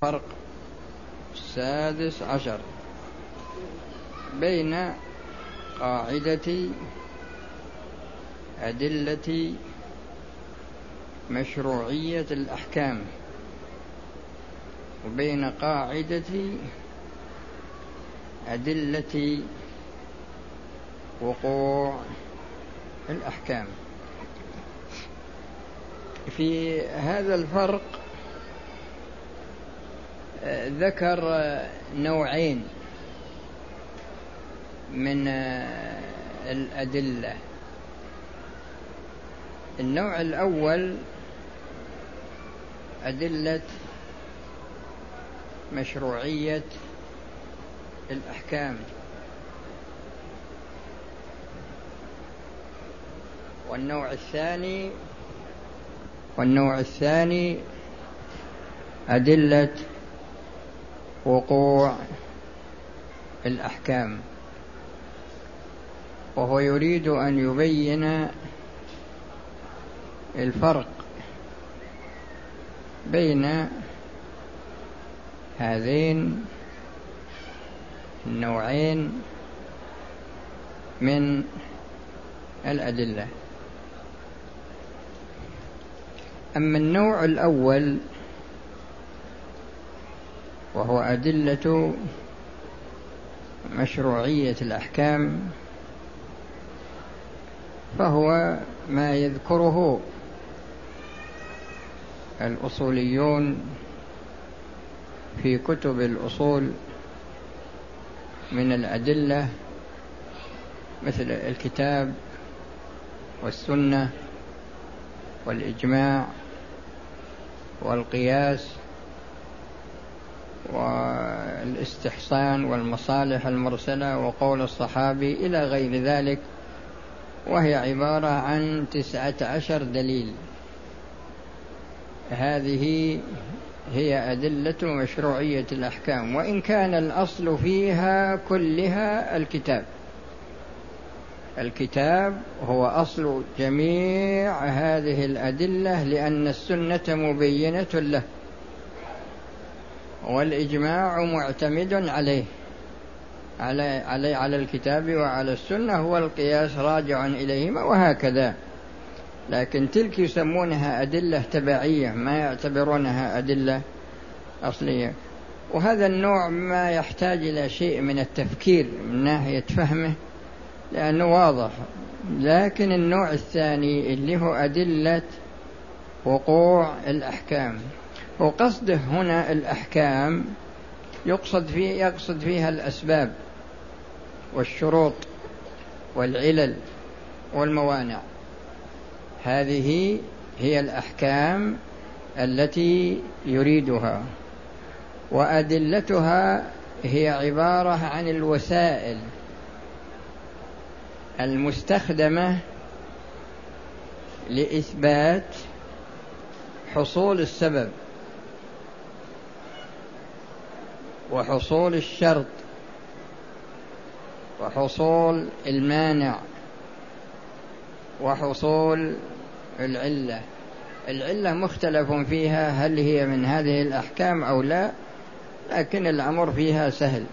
فرق السادس عشر بين قاعدة أدلة مشروعية الأحكام وبين قاعدة أدلة وقوع الأحكام. في هذا الفرق ذكر نوعين من الأدلة. النوع الأول أدلة مشروعية الأحكام. والنوع الثاني والنوع الثاني أدلة وقوع الأحكام. وهو يريد أن يبين الفرق بين هذين النوعين من الأدلة. أما النوع الأول وهو أدلة مشروعية الأحكام فهو ما يذكره الأصوليون في كتب الأصول من الأدلة مثل الكتاب والسنة والإجماع والقياس والاستحسان والمصالح المرسلة وقول الصحابي إلى غير ذلك وهي عبارة عن تسعة عشر دليل. هذه هي أدلة مشروعية الأحكام وإن كان الأصل فيها كلها الكتاب. الكتاب هو أصل جميع هذه الأدلة لأن السنة مبينة له. والإجماع معتمد عليه. على على على الكتاب وعلى السنة والقياس راجع إليهما وهكذا. لكن تلك يسمونها أدلة تبعية ما يعتبرونها أدلة أصلية. وهذا النوع ما يحتاج إلى شيء من التفكير من ناحية فهمه لأنه واضح. لكن النوع الثاني اللي هو أدلة وقوع الأحكام. وقصده هنا الأحكام يقصد فيه يقصد فيها الأسباب والشروط والعلل والموانع. هذه هي الأحكام التي يريدها وأدلتها هي عبارة عن الوسائل المستخدمة لإثبات حصول السبب. وحصول الشرط وحصول المانع وحصول العلة. العلة مختلف فيها هل هي من هذه الأحكام أو لا لكن الأمر فيها سهل.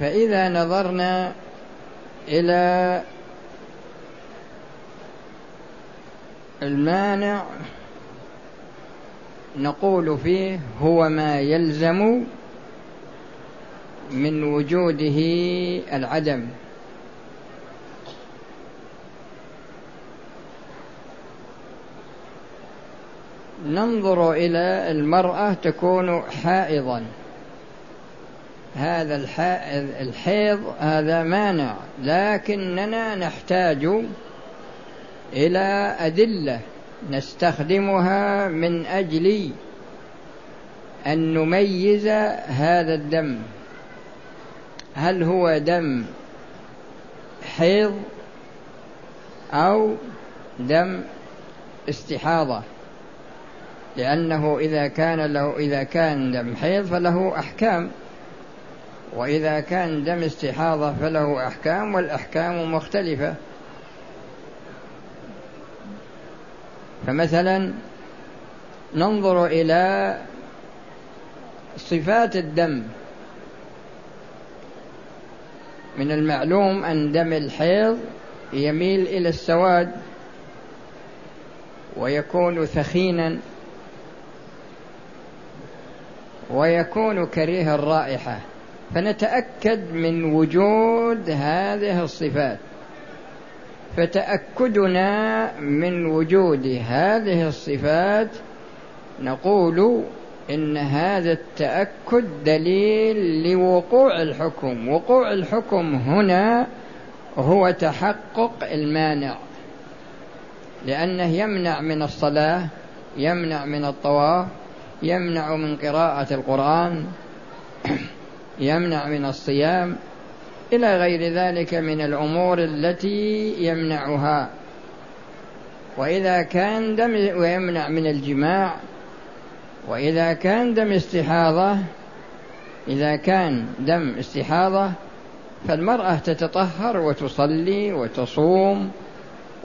فإذا نظرنا إلى المانع نقول فيه هو ما يلزم من وجوده العدم. ننظر إلى المرأة تكون حائضا. هذا الحيض هذا مانع لكننا نحتاج إلى أدلة. نستخدمها من أجل أن نميز هذا الدم. هل هو دم حيض أو دم استحاضة؟ لأنه إذا كان له إذا كان دم حيض فله أحكام وإذا كان دم استحاضة فله أحكام والأحكام مختلفة. فمثلا ننظر إلى صفات الدم. من المعلوم أن دم الحيض يميل إلى السواد ويكون ثخينا ويكون كريه الرائحة فنتأكد من وجود هذه الصفات. فتأكدنا من وجود هذه الصفات نقول إن هذا التأكد دليل لوقوع الحكم. وقوع الحكم هنا هو تحقق المانع لأنه يمنع من الصلاة يمنع من الطواف يمنع من قراءة القرآن يمنع من الصيام إلى غير ذلك من الأمور التي يمنعها. وإذا كان دم ويمنع من الجماع وإذا كان دم استحاضة إذا كان دم استحاضة فالمرأة تتطهر وتصلي وتصوم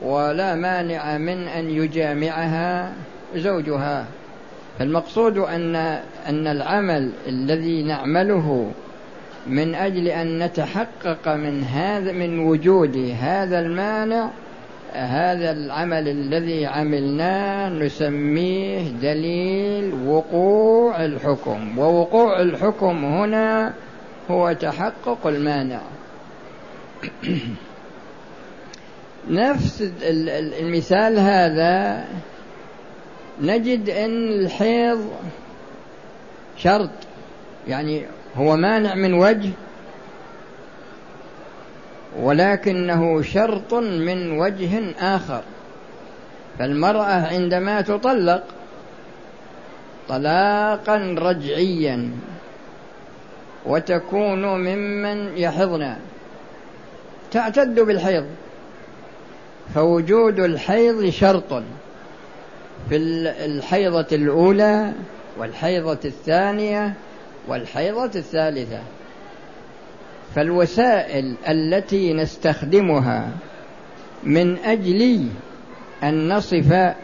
ولا مانع من أن يجامعها زوجها. فالمقصود أن أن العمل الذي نعمله من أجل أن نتحقق من هذا من وجود هذا المانع هذا العمل الذي عملناه نسميه دليل وقوع الحكم. ووقوع الحكم هنا هو تحقق المانع. نفس المثال هذا نجد إن الحيض شرط يعني هو مانع من وجه ولكنه شرط من وجه آخر. فالمرأة عندما تطلق طلاقا رجعيا وتكون ممن يحضن. تعتد بالحيض. فوجود الحيض شرط في الحيضة الأولى والحيضة الثانية والحيضة الثالثة. فالوسائل التي نستخدمها من أجل أن نصف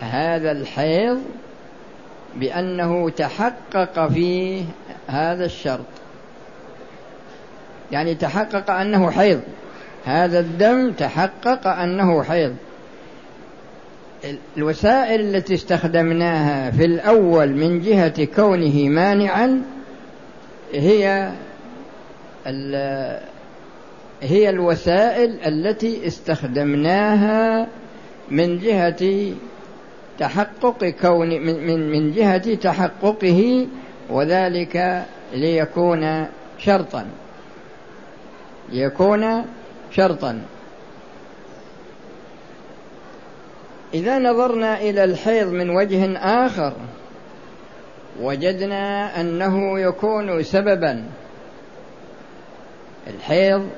هذا الحيض بأنه تحقق فيه هذا الشرط. يعني تحقق أنه حيض. هذا الدم تحقق أنه حيض. الوسائل التي استخدمناها في الأول من جهة كونه مانعا هي هي الوسائل التي استخدمناها من جهة تحقق كون من من جهة تحققه وذلك ليكون شرطا. ليكون شرطا. إذا نظرنا إلى الحيض من وجه آخر وجدنا أنه يكون سببا. الحيض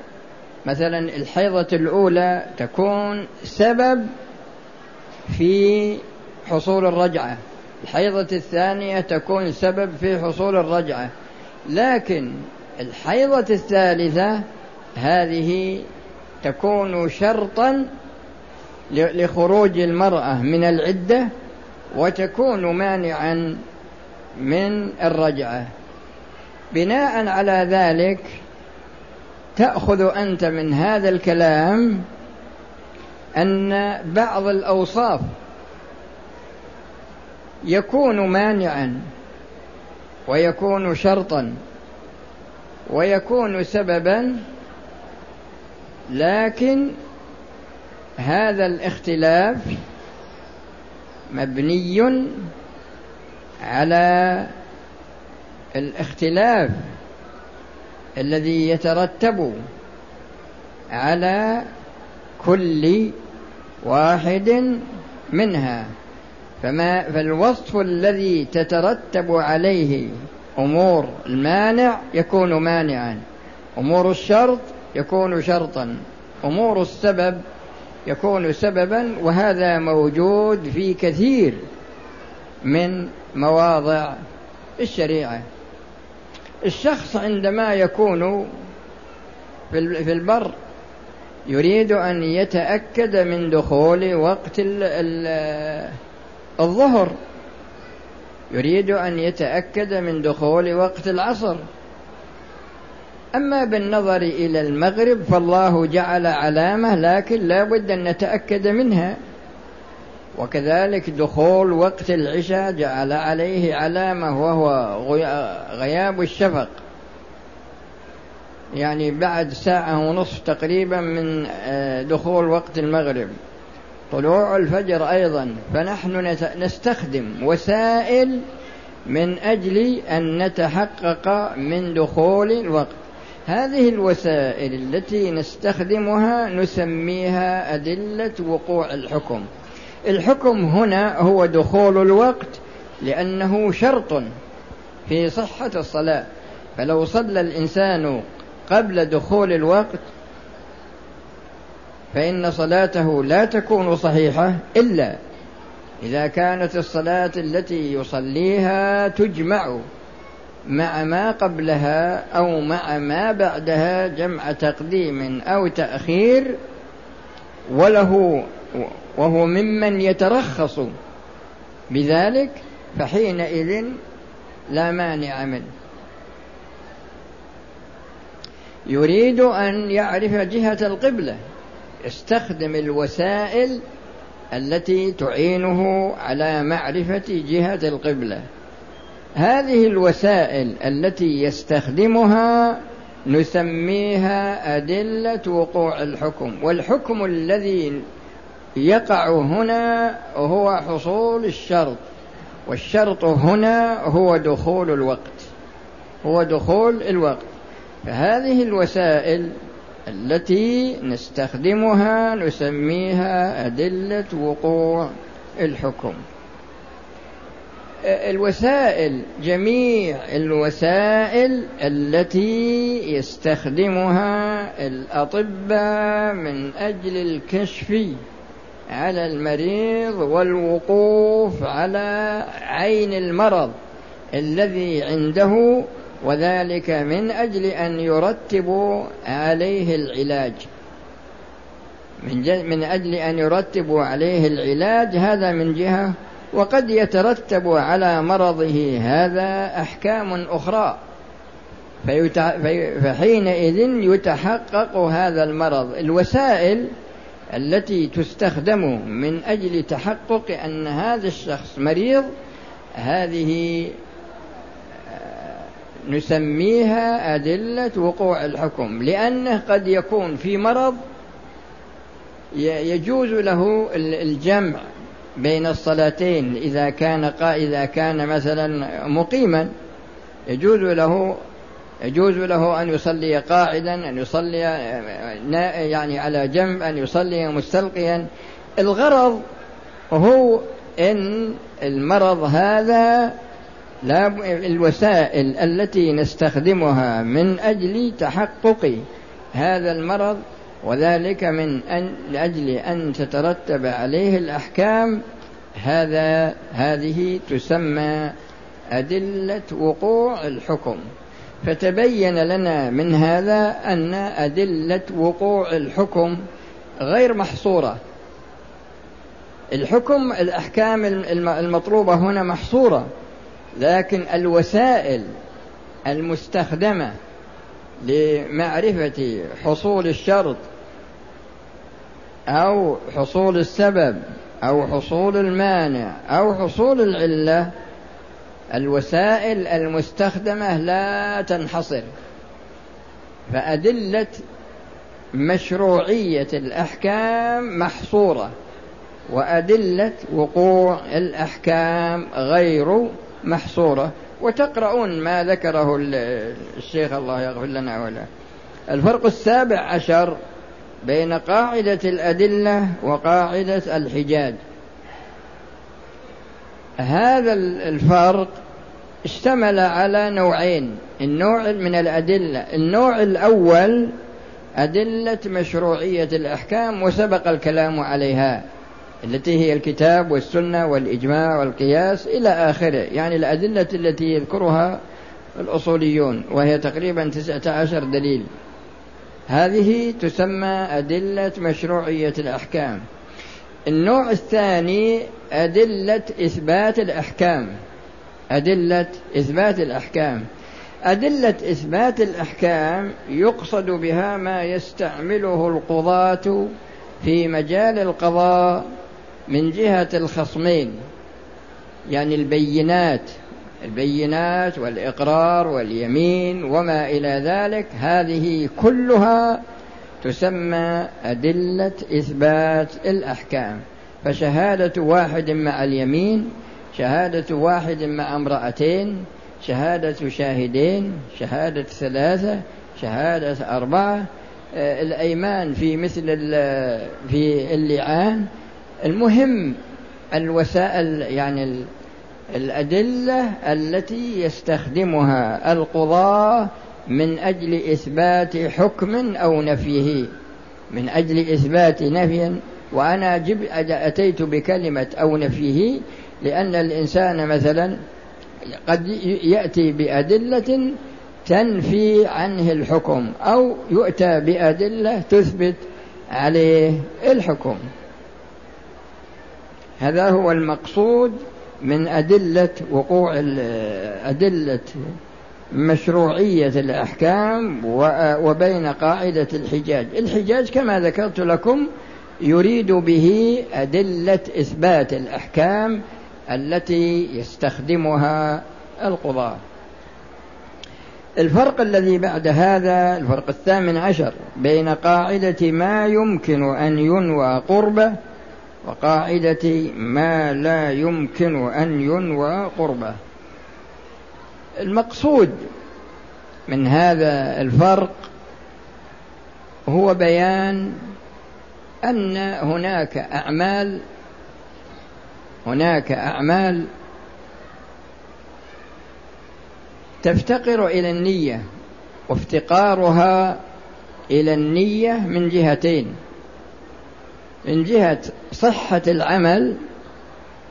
مثلا الحيضة الأولى تكون سبب في حصول الرجعة. الحيضة الثانية تكون سبب في حصول الرجعة. لكن الحيضة الثالثة هذه تكون شرطا لخروج المرأة من العدة وتكون مانعا من الرجعة. بناء على ذلك تأخذ أنت من هذا الكلام أن بعض الأوصاف يكون مانعا ويكون شرطا ويكون سببا لكن هذا الاختلاف مبني على الاختلاف الذي يترتب على كل واحد منها. فما فالوصف الذي تترتب عليه أمور المانع يكون مانعا أمور الشرط يكون شرطا أمور السبب يكون سببا وهذا موجود في كثير من مواضع الشريعة. الشخص عندما يكون في البر يريد أن يتأكد من دخول وقت الظهر. يريد أن يتأكد من دخول وقت العصر. أما بالنظر إلى المغرب فالله جعل علامة لكن لا بد أن نتأكد منها. وكذلك دخول وقت العشاء جعل عليه علامة وهو غياب الشفق. يعني بعد ساعة ونصف تقريبا من آه، دخول وقت المغرب. طلوع الفجر أيضا. فنحن نستخدم وسائل من أجل أن نتحقق من دخول الوقت هذه الوسائل التي نستخدمها نسميها أدلة وقوع الحكم. الحكم هنا هو دخول الوقت لأنه شرط في صحة الصلاة. فلو صلى الإنسان قبل دخول الوقت فإن صلاته لا تكون صحيحة إلا إذا كانت الصلاة التي يصليها تجمع مع ما قبلها أو مع ما بعدها جمع تقديم أو تأخير وله وهو ممن يترخص بذلك فحينئذ لا مانع منه. يريد أن يعرف جهة القبلة استخدم الوسائل التي تعينه على معرفة جهة القبلة. هذه الوسائل التي يستخدمها نسميها أدلة وقوع الحكم والحكم الذي يقع هنا هو حصول الشرط والشرط هنا هو دخول الوقت هو دخول الوقت. فهذه الوسائل التي نستخدمها نسميها أدلة وقوع الحكم. الوسائل جميع الوسائل التي يستخدمها الأطباء من أجل الكشف على المريض والوقوف على عين المرض الذي عنده وذلك من أجل أن يرتبوا عليه العلاج. من, من أجل أن يرتبوا عليه العلاج هذا من جهة وقد يترتب على مرضه هذا أحكام أخرى. فحينئذ يتحقق هذا المرض. الوسائل التي تستخدم من أجل تحقق أن هذا الشخص مريض هذه نسميها أدلة وقوع الحكم. لأنه قد يكون في مرض يجوز له الجمع بين الصلاتين إذا كان إذا كان مثلا مقيما يجوز له يجوز له أن يصلي قاعدا أن يصلي يعني على جنب أن يصلي مستلقيا. الغرض هو إن المرض هذا لا الوسائل التي نستخدمها من أجل تحقق هذا المرض وذلك من أن لأجل أن تترتب عليه الأحكام هذا هذه تسمى أدلة وقوع الحكم. فتبين لنا من هذا أن أدلة وقوع الحكم غير محصورة. الحكم الأحكام المطلوبة هنا محصورة لكن الوسائل المستخدمة لمعرفة حصول الشرط أو حصول السبب أو حصول المانع أو حصول العلة الوسائل المستخدمة لا تنحصر. فأدلة مشروعية الأحكام محصورة وأدلة وقوع الأحكام غير محصورة. وتقرؤون ما ذكره الشيخ الله يغفر لنا وله. الفرق السابع عشر بين قاعدة الأدلة وقاعدة الحجاج. هذا الفرق اشتمل على نوعين النوع من الأدلة. النوع الأول أدلة مشروعية الأحكام وسبق الكلام عليها التي هي الكتاب والسنة والإجماع والقياس إلى آخره. يعني الأدلة التي يذكرها الأصوليون وهي تقريبا تسعة عشر دليل. هذه تسمى أدلة مشروعية الأحكام. النوع الثاني أدلة إثبات الأحكام. أدلة إثبات الأحكام. أدلة إثبات الأحكام يقصد بها ما يستعمله القضاة في مجال القضاء من جهة الخصمين يعني البينات. البينات والإقرار واليمين وما إلى ذلك هذه كلها تسمى أدلة إثبات الأحكام. فشهادة واحد مع اليمين شهادة واحد مع امرأتين شهادة شاهدين شهادة ثلاثة شهادة أربعة. آه، الأيمان في مثل في اللعان. المهم الوسائل يعني الأدلة التي يستخدمها القضاة من أجل إثبات حكم أو نفيه. من أجل إثبات نفي وأنا جب أتيت بكلمة أو نفيه لأن الإنسان مثلا قد يأتي بأدلة تنفي عنه الحكم أو يؤتى بأدلة تثبت عليه الحكم. هذا هو المقصود من أدلة وقوع أدلة مشروعية الأحكام وبين قاعدة الحجاج. الحجاج كما ذكرت لكم يريد به أدلة إثبات الأحكام التي يستخدمها القضاة. الفرق الذي بعد هذا الفرق الثامن عشر بين قاعدة ما يمكن أن ينوى قربه وقاعدة ما لا يمكن أن ينوى قربه. المقصود من هذا الفرق هو بيان أن هناك أعمال هناك أعمال تفتقر إلى النية وافتقارها إلى النية من جهتين. من جهة صحة العمل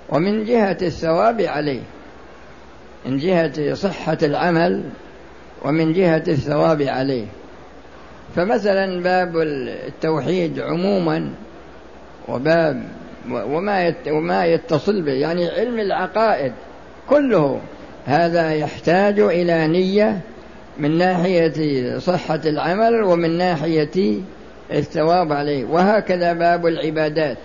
ومن جهة الثواب عليه. من جهة صحة العمل ومن جهة الثواب عليه. فمثلا باب التوحيد عموما وباب وما وما يتصل به يعني علم العقائد كله هذا يحتاج إلى نية من ناحية صحة العمل ومن ناحية الثواب عليه. وهكذا باب العبادات.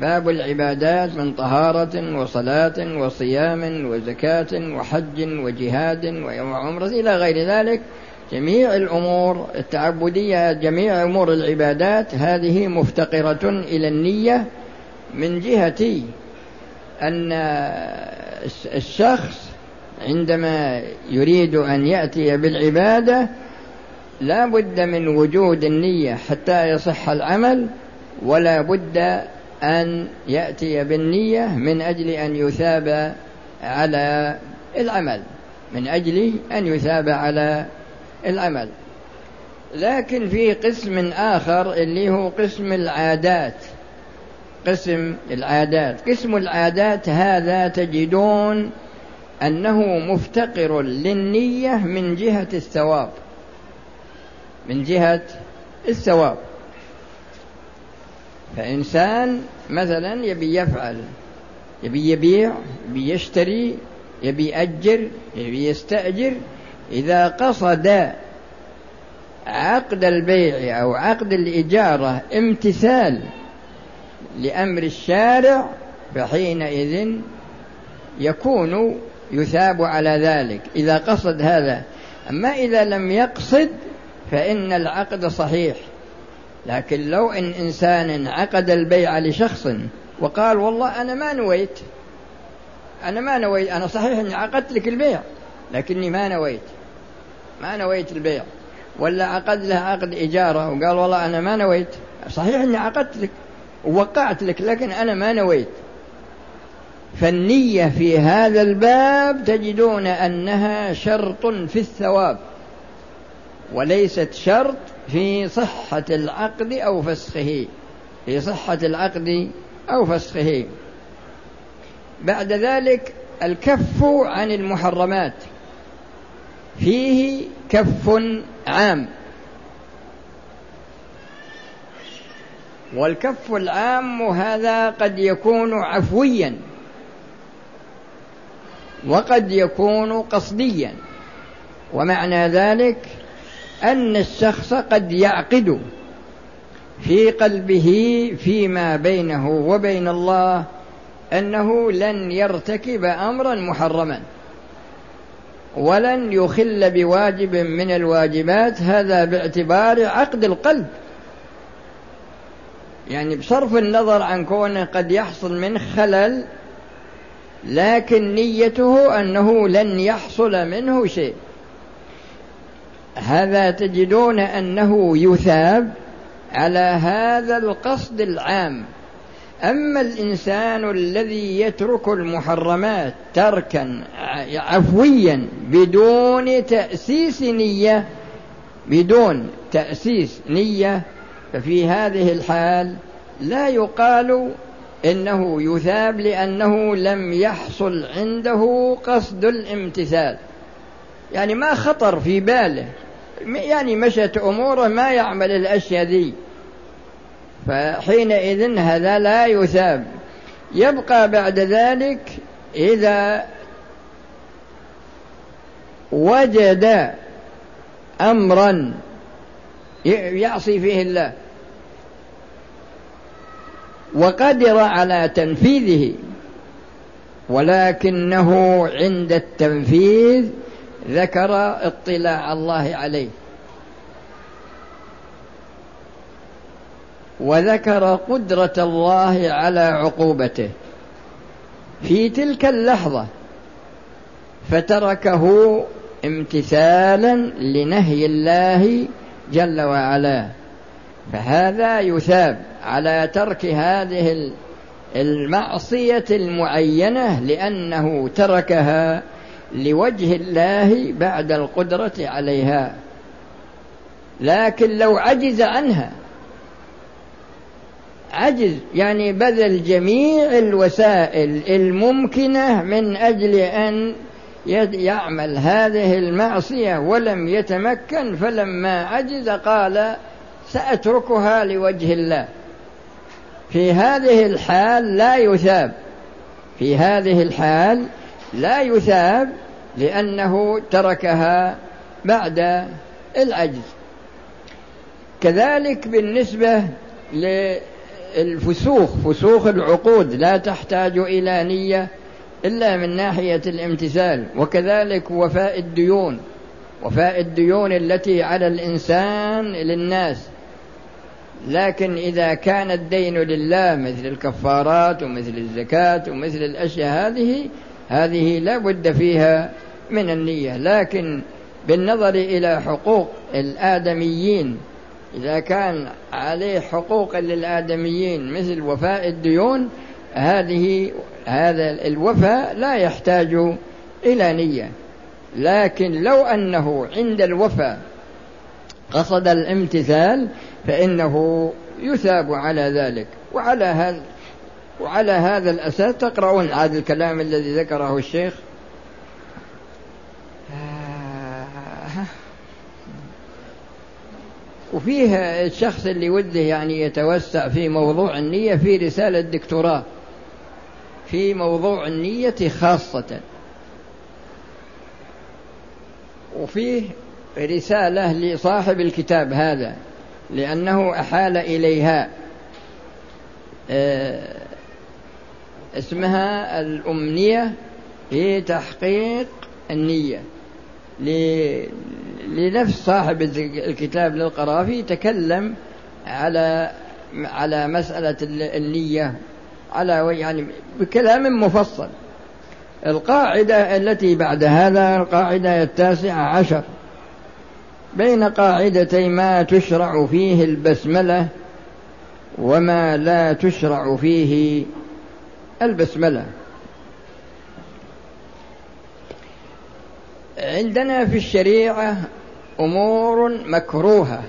باب العبادات من طهارة وصلاة وصيام وزكاة وحج وجهاد وعمرة إلى غير ذلك. جميع الأمور التعبدية جميع أمور العبادات هذه مفتقرة إلى النية من جهة أن الشخص عندما يريد أن يأتي بالعبادة لا بد من وجود النية حتى يصح العمل ولا بد أن يأتي بالنية من أجل أن يثاب على العمل من أجل أن يثاب على العمل. لكن في قسم آخر اللي هو قسم العادات قسم العادات. قسم العادات هذا تجدون أنه مفتقر للنية من جهة الثواب. من جهة الثواب. فإنسان مثلا يبي يفعل يبي يبيع يبي يشتري يبي يأجر يبي يستأجر إذا قصد عقد البيع أو عقد الإجارة امتثال لأمر الشارع فحينئذ يكون يثاب على ذلك. إذا قصد هذا أما إذا لم يقصد فإن العقد صحيح. لكن لو إن إنسان عقد البيع لشخص وقال والله أنا ما نويت أنا ما نويت أنا صحيح أني عقدت لك البيع لكني ما نويت ما نويت البيع. ولا عقد له عقد إجارة وقال والله أنا ما نويت صحيح أني عقدت لك ووقعت لك لكن أنا ما نويت. فالنية في هذا الباب تجدون أنها شرط في الثواب. وليست شرط في صحة العقد أو فسخه في صحة العقد أو فسخه. بعد ذلك الكف عن المحرمات. فيه كف عام. والكف العام هذا قد يكون عفويا. وقد يكون قصديا. ومعنى ذلك أن الشخص قد يعقد في قلبه فيما بينه وبين الله أنه لن يرتكب أمرا محرما ولن يخل بواجب من الواجبات هذا باعتبار عقد القلب. يعني بصرف النظر عن كونه قد يحصل من خلل لكن نيته أنه لن يحصل منه شيء. هذا تجدون أنه يثاب على هذا القصد العام. أما الإنسان الذي يترك المحرمات تركا عفويا بدون تأسيس نية بدون تأسيس نية ففي هذه الحال لا يقال إنه يثاب لأنه لم يحصل عنده قصد الامتثال. يعني ما خطر في باله. يعني مشت أموره ما يعمل الأشياء ذي. فحينئذ هذا لا يثاب. يبقى بعد ذلك إذا وجد امرا يعصي فيه الله. وقدر على تنفيذه. ولكنه عند التنفيذ ذكر اطلاع الله عليه. وذكر قدرة الله على عقوبته. في تلك اللحظة فتركه امتثالا لنهي الله جل وعلا. فهذا يثاب على ترك هذه المعصية المعينة لأنه تركها لوجه الله بعد القدرة عليها. لكن لو عجز عنها عجز يعني بذل جميع الوسائل الممكنة من أجل أن يعمل هذه المعصية ولم يتمكن فلما عجز قال سأتركها لوجه الله. في هذه الحال لا يثاب. في هذه الحال لا يثاب لأنه تركها بعد العجز. كذلك بالنسبة للفسوخ فسوخ العقود لا تحتاج إلى نية إلا من ناحية الامتثال وكذلك وفاء الديون وفاء الديون التي على الإنسان للناس. لكن إذا كان الدين لله مثل الكفارات ومثل الزكاة ومثل الأشياء هذه هذه لا بد فيها من النية لكن بالنظر إلى حقوق الآدميين إذا كان عليه حقوق للآدميين مثل وفاء الديون هذه هذا الوفاء لا يحتاج إلى نية. لكن لو أنه عند الوفاء قصد الامتثال فإنه يثاب على ذلك. وعلى وعلى هذا الأساس تقرؤون هذا الكلام الذي ذكره الشيخ. وفيه الشخص اللي وده يعني يتوسع في موضوع النية في رسالة دكتوراه في موضوع النية خاصة. وفيه رسالة لصاحب الكتاب هذا لأنه أحال إليها. آه، اسمها الأمنية في تحقيق النية لنفس صاحب الكتاب للقرافي تكلم على على مسألة النية على يعني بكلام مفصل. القاعدة التي بعد هذا القاعدة التاسعة عشر. بين قاعدتي ما تشرع فيه البسملة وما لا تشرع فيه البسملة عندنا في الشريعة أمور مكروهة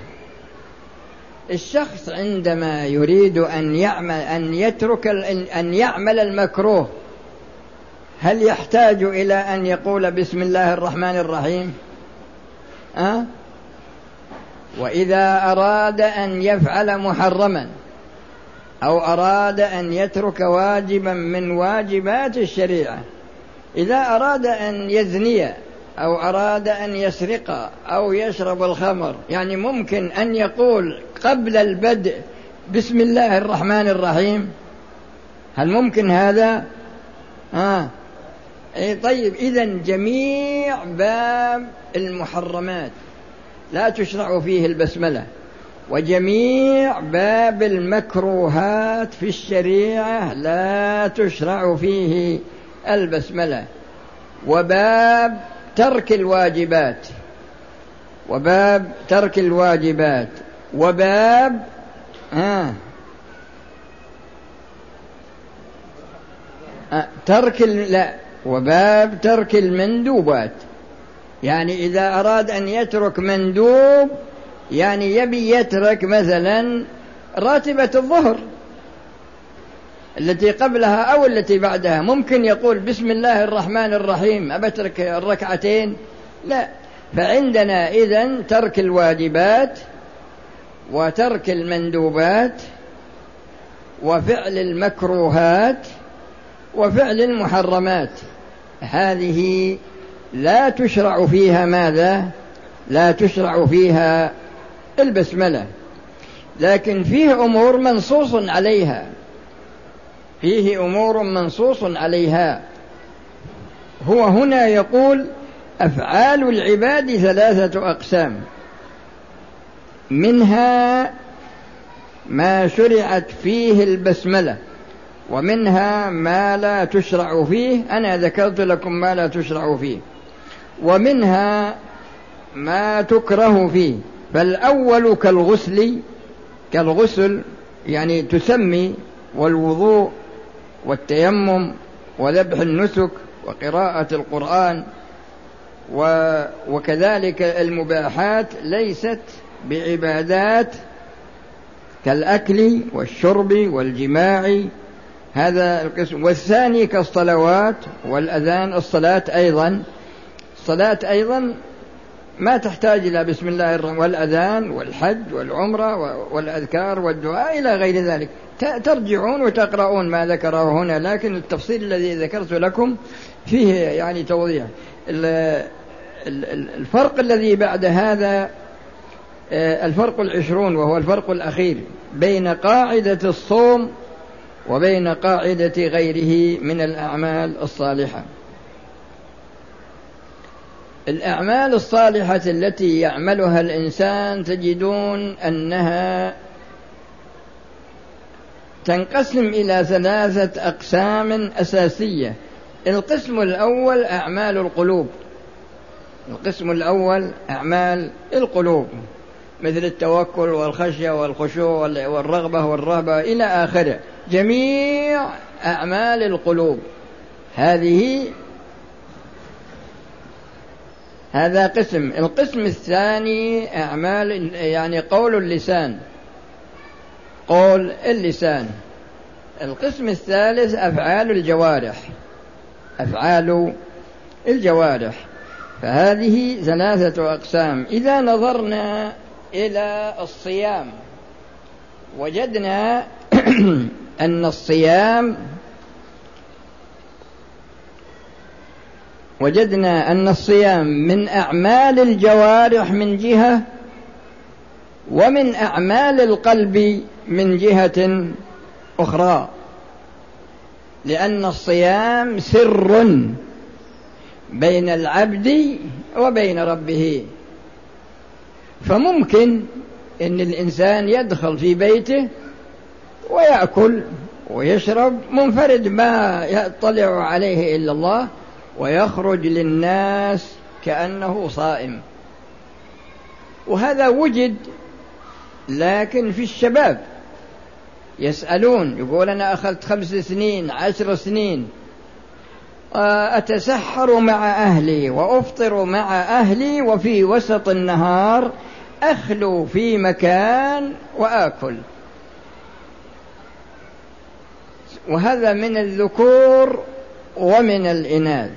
الشخص عندما يريد أن يعمل أن يترك أن يعمل المكروه هل يحتاج إلى أن يقول بسم الله الرحمن الرحيم؟ أه؟ وإذا أراد أن يفعل محرما أو أراد أن يترك واجبا من واجبات الشريعة. إذا أراد أن يزني أو أراد أن يسرق أو يشرب الخمر يعني ممكن أن يقول قبل البدء بسم الله الرحمن الرحيم. هل ممكن هذا؟ آه أي طيب إذا جميع باب المحرمات لا تشرع فيه البسملة. وجميع باب المكروهات في الشريعة لا تشرع فيه البسملة. وباب ترك الواجبات وباب ترك الواجبات وباب آه ترك لا وباب ترك المندوبات. يعني إذا أراد أن يترك مندوب يعني يبي يترك مثلا راتبة الظهر التي قبلها أو التي بعدها. ممكن يقول بسم الله الرحمن الرحيم أبترك الركعتين؟ لا. فعندنا إذا ترك الواجبات وترك المندوبات وفعل المكروهات وفعل المحرمات. هذه لا تشرع فيها ماذا؟ لا تشرع فيها البسمله لكن فيه أمور منصوص عليها. فيه أمور منصوص عليها. هو هنا يقول أفعال العباد ثلاثة أقسام. منها ما شرعت فيه البسملة ومنها ما لا تشرع فيه. أنا ذكرت لكم ما لا تشرع فيه. ومنها ما تكره فيه. فالأول كالغسل كالغسل يعني تسمي والوضوء والتيمم وذبح النسك وقراءة القرآن وكذلك المباحات ليست بعبادات كالأكل والشرب والجماع. هذا القسم. والثاني كالصلوات والأذان الصلاة أيضا. الصلاة أيضا ما تحتاج إلى بسم الله الرحمن والأذان والحج والعمرة والأذكار والدعاء إلى غير ذلك. ترجعون وتقرؤون ما ذكره هنا لكن التفصيل الذي ذكرت لكم فيه يعني توضيح. الفرق الذي بعد هذا آه، الفرق العشرون وهو الفرق الأخير بين قاعدة الصوم وبين قاعدة غيره من الأعمال الصالحة. الأعمال الصالحة التي يعملها الإنسان تجدون أنها تنقسم إلى ثلاثة أقسام أساسية. القسم الأول أعمال القلوب. القسم الأول أعمال القلوب مثل التوكل والخشية والخشوع والرغبة والرهبة إلى آخره. جميع أعمال القلوب. هذه هذا قسم. القسم الثاني أعمال يعني قول اللسان. قول اللسان. القسم الثالث أفعال الجوارح. أفعال الجوارح. فهذه ثلاثة أقسام. إذا نظرنا إلى الصيام وجدنا أن الصيام وجدنا أن الصيام من أعمال الجوارح من جهة ومن أعمال القلب من جهة أخرى. لأن الصيام سر بين العبد وبين ربه. فممكن إن الإنسان يدخل في بيته ويأكل ويشرب منفرد ما يطلع عليه إلا الله. ويخرج للناس كأنه صائم. وهذا وجد لكن في الشباب. يسألون يقول أنا أخذت خمس سنين عشر سنين. أتسحر مع أهلي وأفطر مع أهلي وفي وسط النهار أخلو في مكان وآكل. وهذا من الذكور ومن الإناث.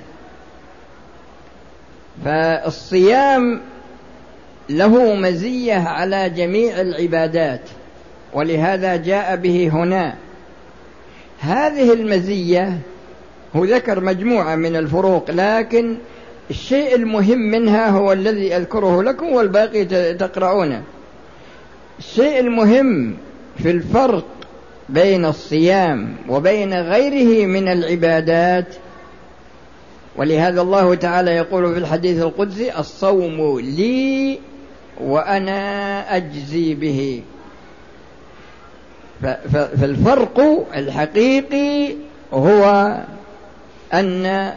فالصيام له مزية على جميع العبادات ولهذا جاء به هنا. هذه المزية هو ذكر مجموعة من الفروق لكن الشيء المهم منها هو الذي أذكره لكم والباقي تقرؤونه. الشيء المهم في الفرق بين الصيام وبين غيره من العبادات ولهذا الله تعالى يقول في الحديث القدسي الصوم لي وأنا أجزي به. فالفرق الحقيقي هو أن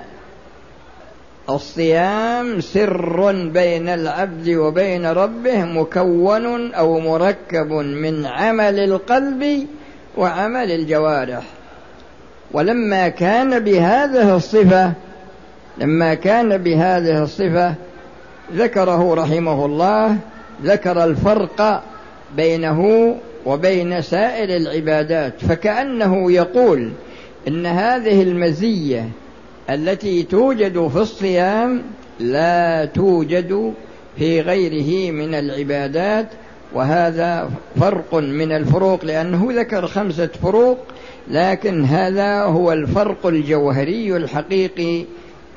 الصيام سر بين العبد وبين ربه مكون أو مركب من عمل القلب وعمل الجوارح. ولما كان بهذه الصفة لما كان بهذه الصفة ذكره رحمه الله ذكر الفرق بينه وبين سائر العبادات فكأنه يقول إن هذه المزية التي توجد في الصيام لا توجد في غيره من العبادات وهذا فرق من الفروق لأنه ذكر خمسة فروق لكن هذا هو الفرق الجوهري الحقيقي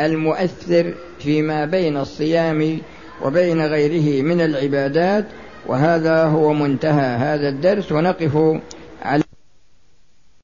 المؤثر فيما بين الصيام وبين غيره من العبادات وهذا هو منتهى هذا الدرس ونقف